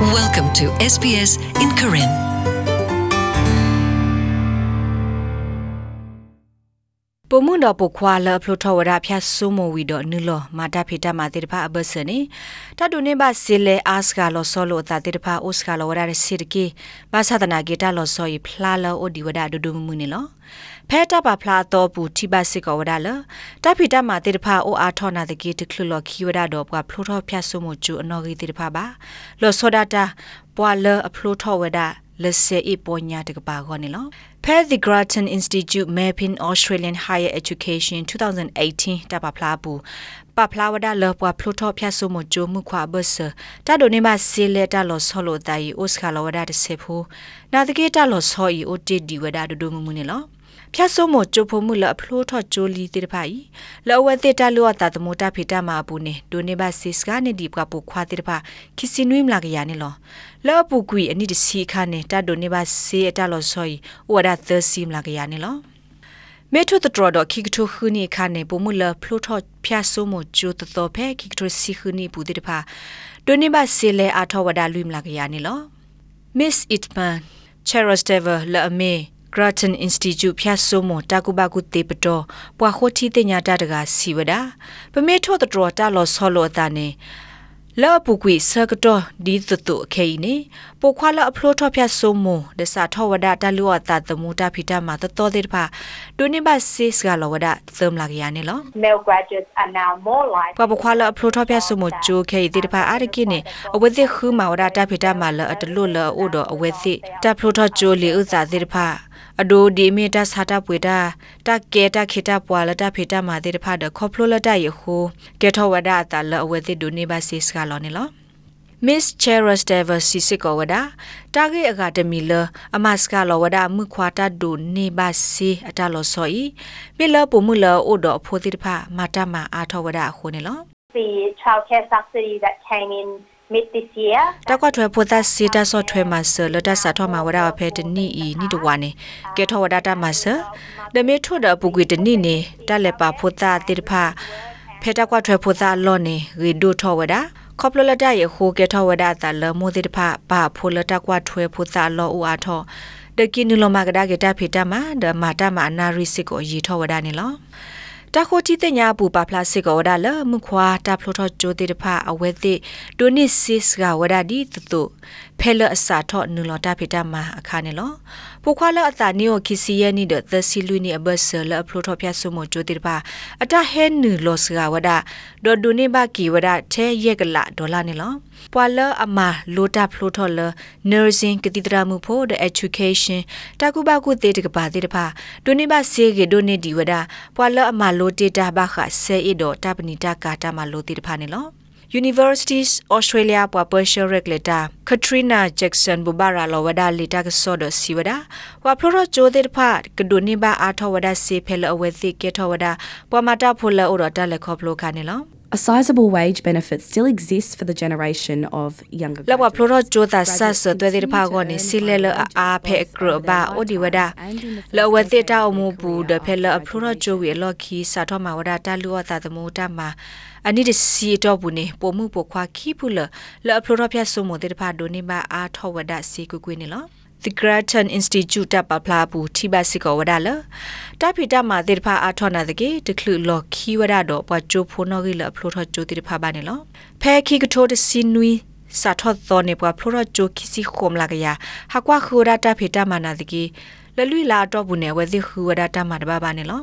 Welcome to SBS in Karen. ပမွန်တော့ပခွာလဖလိုထဝရဖျာဆုမဝီတော့နုလမာတာဖီတာမာတိတဖာအဘစနေတတုနေပါစီလေအာစကလောဆောလိုတာတိတဖာအိုစကလောဝရစီရကေဘာသာတနာဂေတာလောဆောဤဖလာလောအိုဒီဝဒဒူဒူမှုနေလောဖဲတာပါဖလာတော့ဘူးတိပါစစ်ကောဝဒလတဖီတာမာတိတဖာအိုအာထောနာတကေတခလလောခီဝဒတော့ပွားဖလိုထဖျာဆုမကျူအနော်ဂေတိတဖာပါလောဆောဒတာပွာလအဖလိုထဝဒ လက်စေအပေါ်ညာတကပါခေါနေလော Per the Grattan Institute Mapping Australian Higher Education 2018တပပလာဘူးပပလာဝဒါလောပွားဖလိုထောဖျက်ဆုမဂျိုမှုခွာဘဆတာဒိုနေမစီလက်တာလောဆောလိုတိုင်အိုစခါလောဝဒါတဆေဖိုနာတကေတာလောဆောဤအို တီဒီဝဒါဒိုဒိုမှုမှုနေလောဖြတ်ဆိုးမကျိုဖို့မှုလအဖလိုထော့ကျိုလီတိတဖိုင်လောဝတိတလောတာတမိုတာဖိတမအပူနေဒိုနေဘစစ်စကနေဒီပကပုခွာတိတဖာခီစီနွိမလာကရနေလောလောပူကွီအနိတစီခါနေတာဒိုနေဘစေအတလောဆောီဝဒသစီမလာကရနေလောမေထုတတော်တော့ခိကထုခူနီခါနေပုံမလဖလိုထော့ဖြတ်ဆိုးမကျိုတတော်ဖဲခိကထုစီခူနီပူတိတဖာဒိုနေဘစေလေအထောဝဒလွိမလာကရနေလော Miss Itman Cheros Dever La Ame Grattan Institute ဖြတ်ဆိုးမတာကုဘကုတေပတော်ပွာခိုတီတညာတတကစီဝဒပမေထော့တော်တာလောဆောလောတာနေလောပုကွေဆကတော့ဒီတတုအခေနေပိုခွာလအဖလိုထော့ဖြတ်ဆိုးမဒစာထောဝဒတလူဝတာတမူတာဖိတာမှာတတော်တဲ့ဖာဒုန်ဘစစ်စကလောဝဒသမလာကရနေလော male graduates are now more likely ပပခွာလအဖလိုထော့ဖြတ်ဆိုးမဂျိုခေဒီတဖာအားကိနေအဝသိခူမာဝဒတာဖိတာမှာလအတလူလအိုတော်အဝသိတဖလိုထော့ဂျိုလီဥစာဒီတဖာ အဒိုဒီမီတာစာတာပွေတာတကဲတခိတာပွာလတာဖေတာမာတေတဖာဒခေါပလိုလတာယခုကဲထောဝဒတာလအဝဲတိဒိုနေပါစစ်ကလောနေလော Miss Cheros Dever Sisiko wada Target Academy le amaska lo wada mu khwata do ne ba si ata lo so yi mi le pu mu le o do pho ti pha mata ma a tho wada kho ne lo the childcare subsidy that came in mid this year တကွထွဲဖိုတာစီတာဆော့ထွဲမှာဆလတဆာထောမှာဝဒါဖဲတနီဤနီတဝါနေကေထောဝဒါတာမှာဆဒမေထွတ်ဒပုကွေတနီနေတက်လက်ပါဖိုတာတိတဖဖဲတကွထွဲဖိုတာလော့နေရီဒိုထောဝဒါခေါပလလတရခိုကေထောဝဒါတလမိုတိတဖပါဖိုလတကွထွဲဖိုတာလော့ဦးအားထောဒကိနုလမကဒါကေတာဖေတာမှာဒမာတာမှာအနာရိစစ်ကိုရီထောဝဒါနေလော တခိုတီတညာပူပါဖလာစစ်ကောဝဒါလမခွာတဖလိုထောကျိုတေတဖအဝဲတိဒိုနစ်စစ်ကဝဒါဒီတတုဖဲလအစာထောနူလတာဖေတာမှာအခါနေလော ပုခွာလအတာနီယိုခီစီယနီဒသစီလူနီအဘဆလအဖလိုထောဖျဆုမကျိုတေတဖအတဟဲနူလောစကဝဒါဒေါ်ဒိုနေဘကီဝဒါထဲရက်ကလာဒေါ်လာနေလောပွာလအမလိုတာဖလိုထောလ nursing ကတိတရာမှုဖို့ the education တကုဘကုတေတကပါတေတဖဒိုနေဘစေကေဒိုနေဒီဝဒါပွာလအမလိုတေတာဘခဆေအီဒိုတပနီတာကာတာမလိုတေတဖနေလော Universities Australia pa partial regulator Katrina Jackson bubara lawada lita ka sodo siwada wa phoro chode pha kduni ba a thawada se phel awethi ke thawada pa mata phola oro ta le khoplo khane lo A sizable wage benefit still exists for the generation of younger လဘ graduates. ဖလိုချိုတာဆတ်ဆတွေဒီဖာကိုနေစီလဲလအာဖဲကရဘာအိုဒီဝဒလဝတိတာအမှုဘူးဒဖဲလအဖလိုချိုဝီလော်ခီစာထောမှာဝဒတာလူဝတာသမူတာမှာအနိဒစီတော့ဘူးနေပိုမှုပိုခွာခီဖူလလအဖလိုဖျက်ဆုမတေ တဖာဒိုနေပါအာထောဝဒစီကွကွနေလော The Grattan Institute တပ်ပပလာဘူးထိပါစစ်ကောဝဒါလတပိတမှာတေတဖာအာထောနာတကေတခလူလော်ခီဝဒါတော့ပွားချိုဖိုနောဂီလအဖလိုထချိုတေတဖာပါနေလောဖဲခီကထိုတစီနွီစာထော့သောနေပွားဖလိုချိုခီစီခုမလာကရဟာကွာခူရတာဖိတမနာတကေလလွိလာတော့ဘူးနေဝဲသိခူဝဒါတမတဘာပါနေလော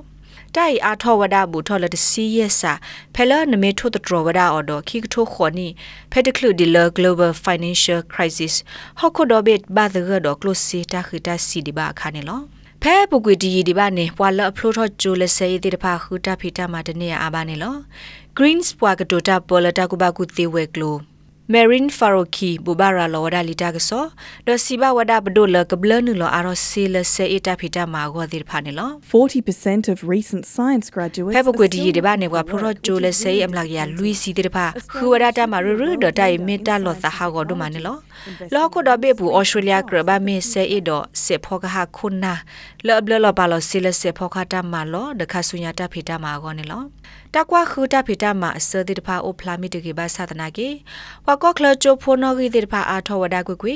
တိုင်အားထောဝဒဘူထောလတစီယဆာဖဲလနမေထိုတထဝဒအော်ဒခိကထိုခေါနီဖဲတကလူဒီလ global financial crisis ဟခုဒဘစ်ဘာဒဂဒကလုစီတာခိတာစီဒီဘာခါနေလောဖဲပုကွေဒီဒီဘာနေပွာလအဖလိုထောဂျိုလဆေးဒီတဖာခူတာဖီတာမာတနေအာဘာနေလော greens ပွာကတိုတာပေါ်လတာကုဘကုတေဝဲကလို Marine Faroki Bubara Lawada Lita Gaso Do Siba Wada Bdo La Kabla Nu Lo Aro Sila Se Eta Phita Ma Go Dir Phane Lo 40% of recent science graduates ဖဲပ are ကွေဒီ still ဒီဘာနေကွာဖလိုဂျိုလဲဆေးအမလာကရလူစီတဲ့ဖာခူဝဒတာမာရရဒတိုင်မေတာလောသဟာကိုဒမနေလောလောကိုဒဘေဘူးဩစတြေးလျကရဘာမေဆေအီဒိုစေဖောကဟာခုနာလောဘလလောပါလောစီလစေဖောက တာမာလောဒခဆုညာတာဖိတာမာကောနေလောတတကွာခူတာဖီတာမှာအစတိတဖာအိုဖလာမီတကေဘာသနာကေဝါကောကလချိုဖိုနော်ဂီတိတဖာအာထောဝဒါကွေကွေ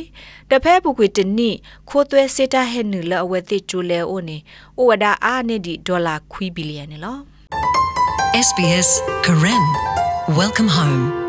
တဖဲပုကွေတနိခိုးသွဲစေတာဟဲနူလအဝဲတိကျူလဲအိုနေအိုဝဒါအာနေဒီဒေါ်လာခွီဘီလီယံနေလော SBS Karen. Welcome home.